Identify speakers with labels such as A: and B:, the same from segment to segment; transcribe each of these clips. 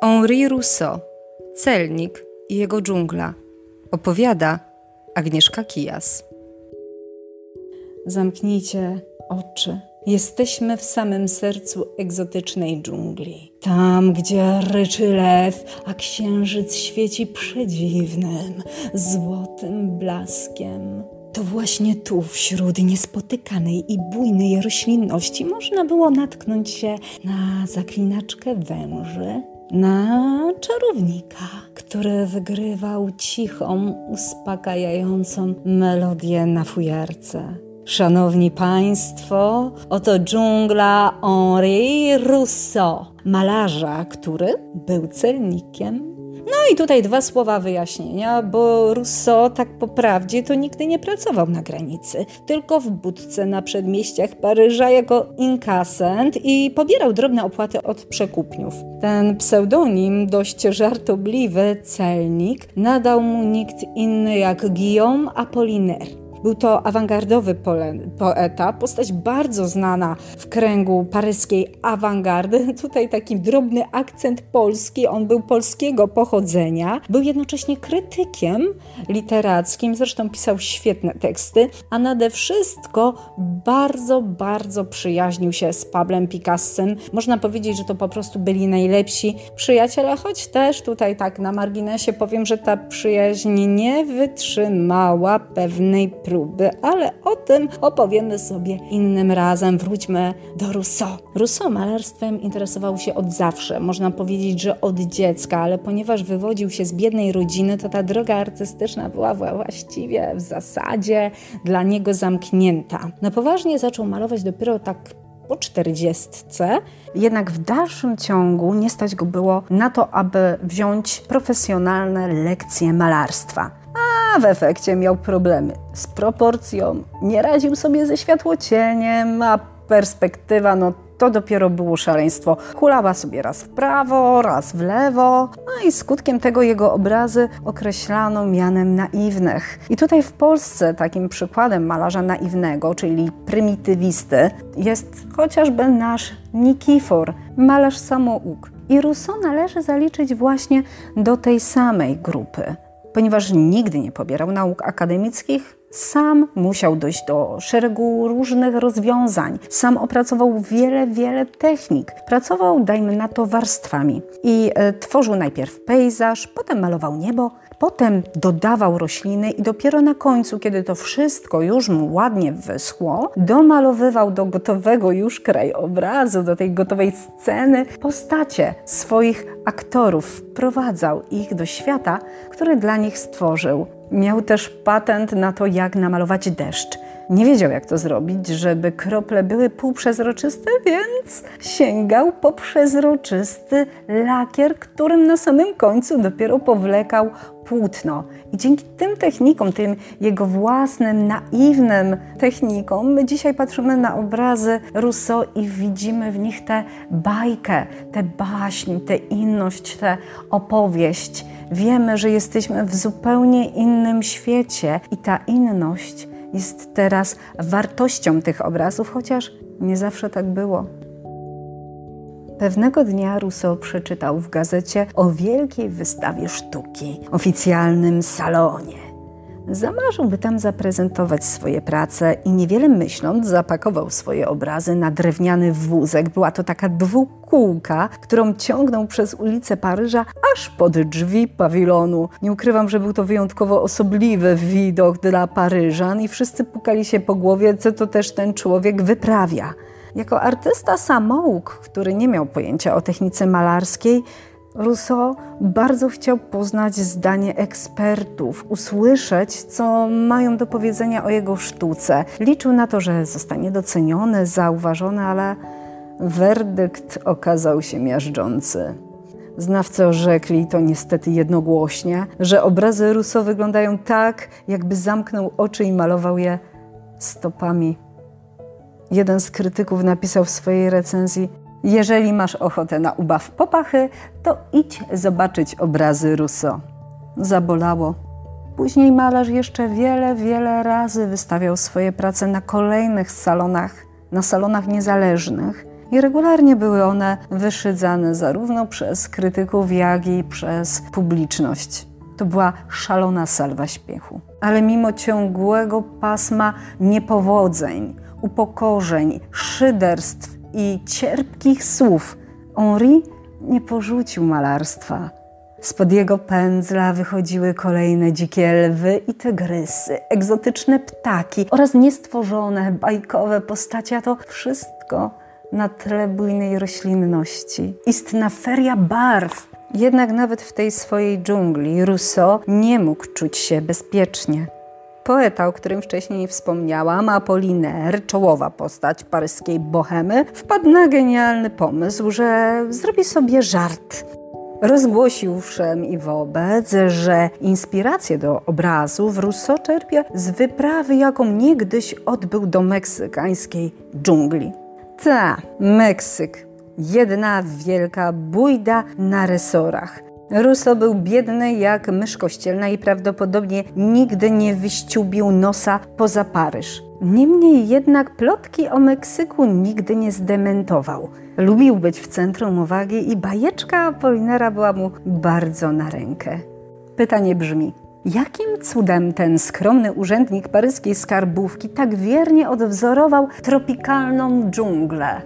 A: Henri Rousseau, Celnik i jego dżungla. Opowiada Agnieszka Kijas.
B: Zamknijcie oczy. Jesteśmy w samym sercu egzotycznej dżungli. Tam, gdzie ryczy lew, a księżyc świeci przedziwnym, złotym blaskiem. To właśnie tu, wśród niespotykanej i bujnej roślinności, można było natknąć się na zaklinaczkę węży, na czarownika, który wygrywał cichą, uspokajającą melodię na fujarce. Szanowni Państwo, oto dżungla Henri Rousseau, malarza, który był celnikiem no i tutaj dwa słowa wyjaśnienia, bo Rousseau tak po prawdzie to nigdy nie pracował na granicy, tylko w budce na przedmieściach Paryża jako inkasent i pobierał drobne opłaty od przekupniów. Ten pseudonim, dość żartobliwy, celnik, nadał mu nikt inny jak Guillaume Apollinaire. Był to awangardowy poeta, postać bardzo znana w kręgu paryskiej awangardy. Tutaj taki drobny akcent polski, on był polskiego pochodzenia. Był jednocześnie krytykiem literackim, zresztą pisał świetne teksty, a nade wszystko bardzo, bardzo przyjaźnił się z Pablem Picassem. Można powiedzieć, że to po prostu byli najlepsi przyjaciele, choć też tutaj tak na marginesie powiem, że ta przyjaźń nie wytrzymała pewnej próby, ale o tym opowiemy sobie innym razem. Wróćmy do Rousseau. Rousseau malarstwem interesował się od zawsze, można powiedzieć, że od dziecka, ale ponieważ wywodził się z biednej rodziny, to ta droga artystyczna była właściwie w zasadzie dla niego zamknięta. Na poważnie zaczął malować dopiero tak po czterdziestce, jednak w dalszym ciągu nie stać go było na to, aby wziąć profesjonalne lekcje malarstwa w efekcie miał problemy z proporcją, nie radził sobie ze światłocieniem, a perspektywa no to dopiero było szaleństwo. Hulała sobie raz w prawo, raz w lewo, no i skutkiem tego jego obrazy określano mianem naiwnych. I tutaj w Polsce takim przykładem malarza naiwnego, czyli prymitywisty, jest chociażby nasz Nikifor, malarz samouk. I Rousseau należy zaliczyć właśnie do tej samej grupy ponieważ nigdy nie pobierał nauk akademickich, sam musiał dojść do szeregu różnych rozwiązań. Sam opracował wiele, wiele technik. Pracował, dajmy na to, warstwami i e, tworzył najpierw pejzaż, potem malował niebo, Potem dodawał rośliny i dopiero na końcu, kiedy to wszystko już mu ładnie wyschło, domalowywał do gotowego już krajobrazu, do tej gotowej sceny postacie swoich aktorów, wprowadzał ich do świata, który dla nich stworzył. Miał też patent na to, jak namalować deszcz. Nie wiedział, jak to zrobić, żeby krople były półprzezroczyste, więc sięgał po przezroczysty lakier, którym na samym końcu dopiero powlekał płótno. I dzięki tym technikom, tym jego własnym, naiwnym technikom, my dzisiaj patrzymy na obrazy Rousseau i widzimy w nich tę bajkę, tę baśń, tę inność, tę opowieść. Wiemy, że jesteśmy w zupełnie innym świecie i ta inność jest teraz wartością tych obrazów, chociaż nie zawsze tak było. Pewnego dnia Rousseau przeczytał w gazecie o wielkiej wystawie sztuki, oficjalnym salonie. Zamarzył, by tam zaprezentować swoje prace i niewiele myśląc zapakował swoje obrazy na drewniany wózek. Była to taka dwukółka, którą ciągnął przez ulicę Paryża aż pod drzwi pawilonu. Nie ukrywam, że był to wyjątkowo osobliwy widok dla Paryżan i wszyscy pukali się po głowie, co to też ten człowiek wyprawia. Jako artysta samouk, który nie miał pojęcia o technice malarskiej, Rousseau bardzo chciał poznać zdanie ekspertów, usłyszeć, co mają do powiedzenia o jego sztuce. Liczył na to, że zostanie doceniony, zauważony, ale werdykt okazał się miażdżący. Znawcy orzekli to niestety jednogłośnie, że obrazy Rousseau wyglądają tak, jakby zamknął oczy i malował je stopami Jeden z krytyków napisał w swojej recenzji: Jeżeli masz ochotę na ubaw popachy, to idź zobaczyć obrazy Rousseau. Zabolało. Później malarz jeszcze wiele, wiele razy wystawiał swoje prace na kolejnych salonach, na salonach niezależnych i regularnie były one wyszydzane zarówno przez krytyków, jak i przez publiczność. To była szalona salwa śpiechu. Ale mimo ciągłego pasma niepowodzeń, upokorzeń, szyderstw i cierpkich słów, Henri nie porzucił malarstwa. Spod jego pędzla wychodziły kolejne dzikie lwy i tygrysy, egzotyczne ptaki oraz niestworzone, bajkowe postacie, a to wszystko na tle bujnej roślinności. Istna feria barw. Jednak nawet w tej swojej dżungli Rousseau nie mógł czuć się bezpiecznie. Poeta, o którym wcześniej wspomniałam, Apollinaire, czołowa postać paryskiej bohemy, wpadł na genialny pomysł, że zrobi sobie żart. Rozgłosił wszem i wobec, że inspirację do obrazów Rousseau czerpie z wyprawy, jaką niegdyś odbył do meksykańskiej dżungli. Ta, Meksyk. Jedna wielka bójda na resorach. Russo był biedny jak mysz kościelna i prawdopodobnie nigdy nie wyściubił nosa poza Paryż. Niemniej jednak plotki o Meksyku nigdy nie zdementował. Lubił być w centrum uwagi i bajeczka Apolinera była mu bardzo na rękę. Pytanie brzmi, Jakim cudem ten skromny urzędnik paryskiej skarbówki tak wiernie odwzorował tropikalną dżunglę?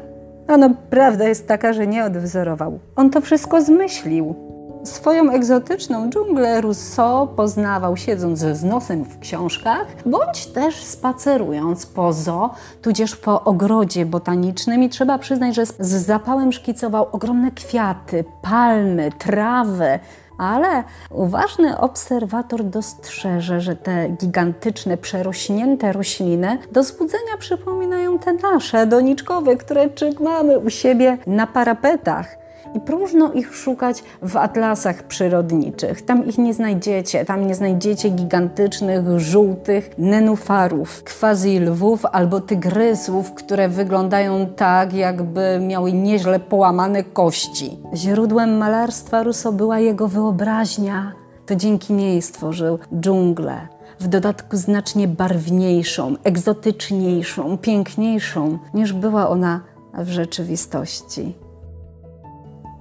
B: Ano, prawda jest taka, że nie odwzorował. On to wszystko zmyślił. Swoją egzotyczną dżunglę Rousseau poznawał siedząc z nosem w książkach, bądź też spacerując po zoo, tudzież po ogrodzie botanicznym. I trzeba przyznać, że z zapałem szkicował ogromne kwiaty, palmy, trawy, ale uważny obserwator dostrzeże, że te gigantyczne, przerośnięte rośliny do zbudzenia przypominają te nasze, doniczkowe, które mamy u siebie na parapetach i próżno ich szukać w atlasach przyrodniczych. Tam ich nie znajdziecie, tam nie znajdziecie gigantycznych, żółtych nenufarów, quasi lwów albo tygrysów, które wyglądają tak, jakby miały nieźle połamane kości. Źródłem malarstwa Russo była jego wyobraźnia. To dzięki niej stworzył dżunglę, w dodatku znacznie barwniejszą, egzotyczniejszą, piękniejszą niż była ona w rzeczywistości.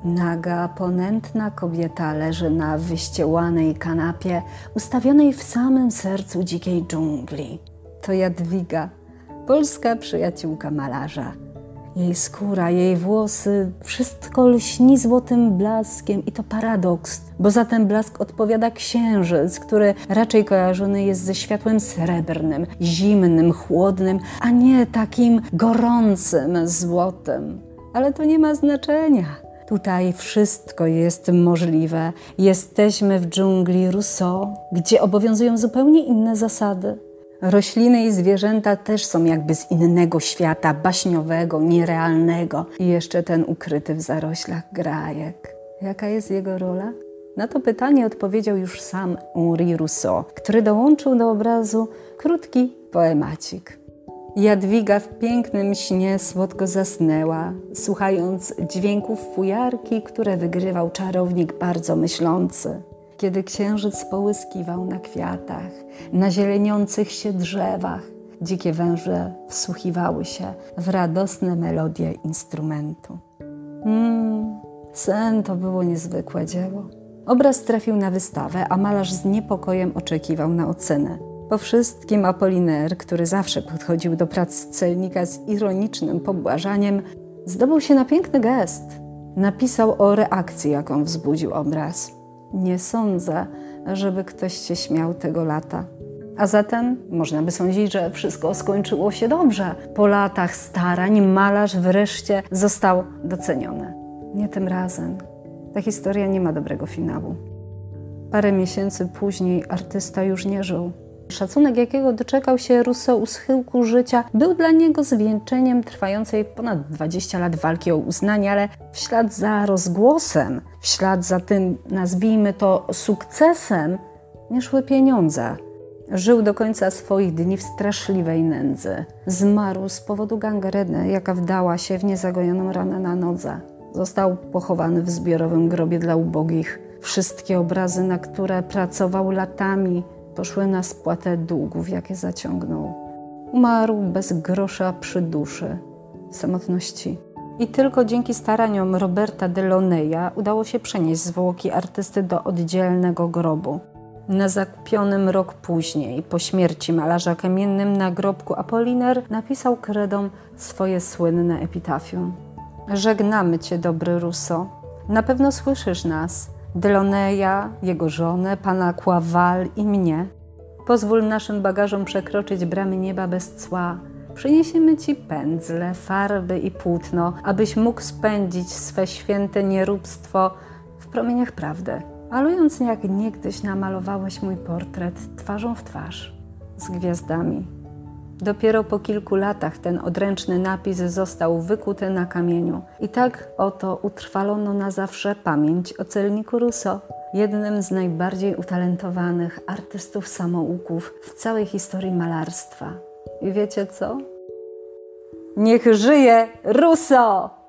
B: Naga, ponętna kobieta leży na wyściełanej kanapie, ustawionej w samym sercu dzikiej dżungli. To Jadwiga, polska przyjaciółka malarza. Jej skóra, jej włosy, wszystko lśni złotym blaskiem i to paradoks, bo za ten blask odpowiada księżyc, który raczej kojarzony jest ze światłem srebrnym, zimnym, chłodnym, a nie takim gorącym złotem. Ale to nie ma znaczenia. Tutaj wszystko jest możliwe. Jesteśmy w dżungli Rousseau, gdzie obowiązują zupełnie inne zasady. Rośliny i zwierzęta też są jakby z innego świata, baśniowego, nierealnego. I jeszcze ten ukryty w zaroślach grajek. Jaka jest jego rola? Na to pytanie odpowiedział już sam Henri Rousseau, który dołączył do obrazu krótki poemacik. Jadwiga w pięknym śnie słodko zasnęła, słuchając dźwięków fujarki, które wygrywał czarownik bardzo myślący. Kiedy księżyc połyskiwał na kwiatach, na zieleniących się drzewach, dzikie węże wsłuchiwały się w radosne melodie instrumentu. Mmm, sen to było niezwykłe dzieło. Obraz trafił na wystawę, a malarz z niepokojem oczekiwał na ocenę. Po wszystkim Apoliner, który zawsze podchodził do prac celnika z ironicznym pobłażaniem, zdobył się na piękny gest. Napisał o reakcji, jaką wzbudził obraz. Nie sądzę, żeby ktoś się śmiał tego lata. A zatem można by sądzić, że wszystko skończyło się dobrze. Po latach starań malarz wreszcie został doceniony. Nie tym razem. Ta historia nie ma dobrego finału. Parę miesięcy później artysta już nie żył. Szacunek, jakiego doczekał się Rousseau u schyłku życia, był dla niego zwieńczeniem trwającej ponad 20 lat walki o uznanie, ale w ślad za rozgłosem, w ślad za tym, nazwijmy to, sukcesem, nie szły pieniądze. Żył do końca swoich dni w straszliwej nędzy. Zmarł z powodu gangreny, jaka wdała się w niezagojoną ranę na nodze. Został pochowany w zbiorowym grobie dla ubogich. Wszystkie obrazy, na które pracował latami, poszły na spłatę długów, jakie zaciągnął. Umarł bez grosza przy duszy, w samotności I tylko dzięki staraniom Roberta Delaunay'a udało się przenieść zwłoki artysty do oddzielnego grobu. Na zakupionym rok później, po śmierci malarza kamiennym nagrobku Apolliner napisał kredom swoje słynne epitafium. Żegnamy Cię, dobry Russo. Na pewno słyszysz nas, Deloneja, jego żonę, pana Kławal i mnie. Pozwól naszym bagażom przekroczyć bramy nieba bez cła. Przyniesiemy Ci pędzle, farby i płótno, abyś mógł spędzić swe święte nieróbstwo w promieniach prawdy malując jak niegdyś namalowałeś mój portret twarzą w twarz, z gwiazdami. Dopiero po kilku latach ten odręczny napis został wykuty na kamieniu. I tak oto utrwalono na zawsze pamięć o celniku Rousseau, jednym z najbardziej utalentowanych artystów samouków w całej historii malarstwa. I wiecie co? Niech żyje Rousseau!